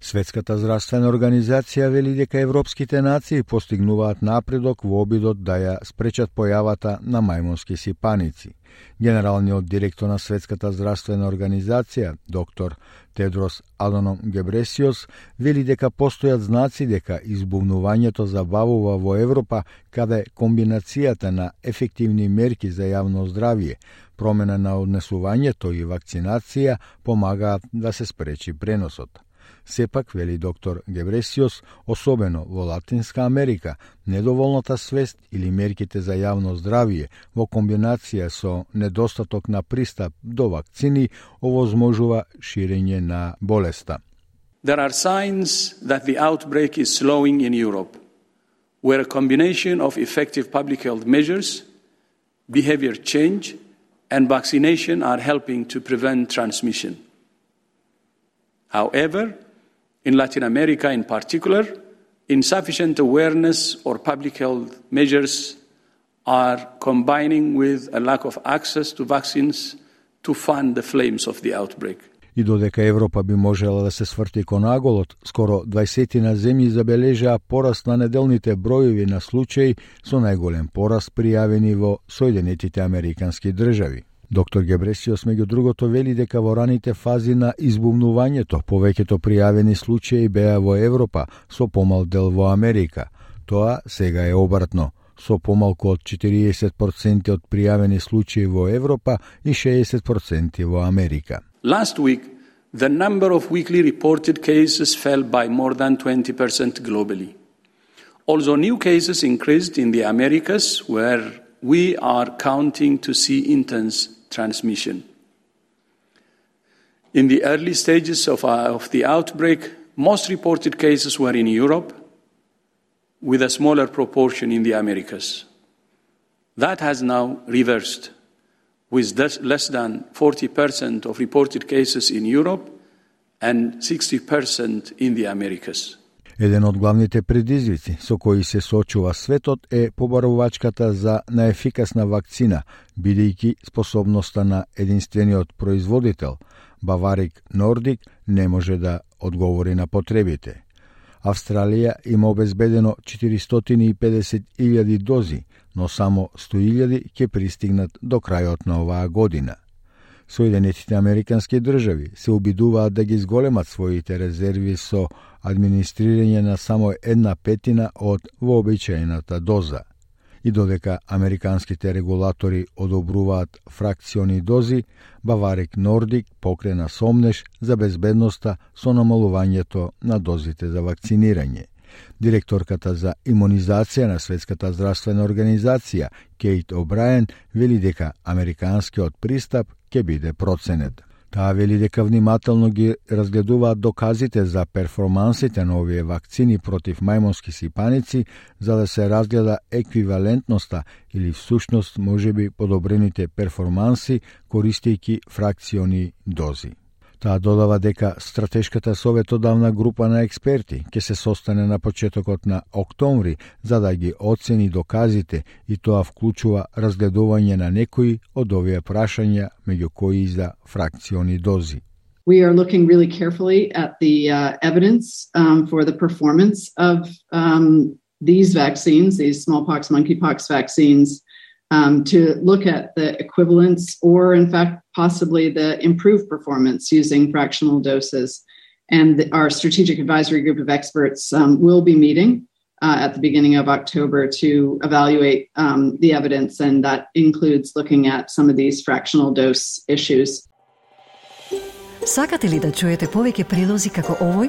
Светската здравствена организација вели дека европските нации постигнуваат напредок во обидот да ја спречат појавата на мајмунски сипаници. Генералниот директор на Светската здравствена организација, доктор Тедрос Адоном Гебресиос, вели дека постојат знаци дека избувнувањето забавува во Европа, каде комбинацијата на ефективни мерки за јавно здравје, промена на однесувањето и вакцинација помагаат да се спречи преносот. Сепак, вели доктор Гебресиос, особено во Латинска Америка, недоволната свест или мерките за јавно здравје во комбинација со недостаток на пристап до вакцини овозможува ширење на болеста. There are signs that the outbreak is slowing in Europe, where a combination of effective public health measures, behavior change, and vaccination are helping to prevent transmission. However, in Latin America in particular, insufficient awareness or public health measures are combining with a lack of access to vaccines to fund the flames of the outbreak. И додека Европа би можела да се сврти кон аголот, скоро 20 на земји забележаа пораст на неделните броеви на случаи со најголем пораст пријавени во Соединетите Американски држави. Доктор Гебресиос меѓу другото вели дека во раните фази на избумнувањето повеќето пријавени случаи беа во Европа со помал дел во Америка. Тоа сега е обратно со помалку од 40% од пријавени случаи во Европа и 60% во Америка. Last week, the number of weekly reported cases fell by more than 20% globally. Also, new cases increased in the Americas, where we are counting to see intense transmission. In the early stages of, uh, of the outbreak, most reported cases were in Europe, with a smaller proportion in the Americas. That has now reversed, with less than 40% of reported cases in Europe and 60% in the Americas. Еден од главните предизвици со кои се соочува светот е побарувачката за наефикасна вакцина, бидејќи способноста на единствениот производител, Баварик Нордик, не може да одговори на потребите. Австралија има обезбедено 450.000 дози, но само 100.000 ќе пристигнат до крајот на оваа година. Соединетите Американски држави се обидуваат да ги зголемат своите резерви со администрирање на само една петина од вообичаената доза. И додека американските регулатори одобруваат фракциони дози, Баварик Нордик покрена сомнеш за безбедноста со намалувањето на дозите за вакцинирање. Директорката за имунизација на Светската здравствена организација Кейт О'Брајен вели дека американскиот пристап ќе биде проценет. Таа вели дека внимателно ги разгледуваат доказите за перформансите на овие вакцини против мајмонски сипаници за да се разгледа еквивалентноста или всушност можеби подобрените перформанси користејќи фракциони дози. Таа додава дека стратешката советодавна група на експерти ќе се состане на почетокот на октомври за да ги оцени доказите и тоа вклучува разгледување на некои од овие прашања меѓу кои и за фракциони дози. We are looking really carefully at the uh, evidence um, for the performance of um, these vaccines, these smallpox, monkeypox vaccines, um, to look at the equivalence or, in fact, possibly the improved performance using fractional doses. And the, our strategic advisory group of experts um, will be meeting uh, at the beginning of October to evaluate um, the evidence, and that includes looking at some of these fractional dose issues. Sakate li da čujete poveke prilozi kako ovoj?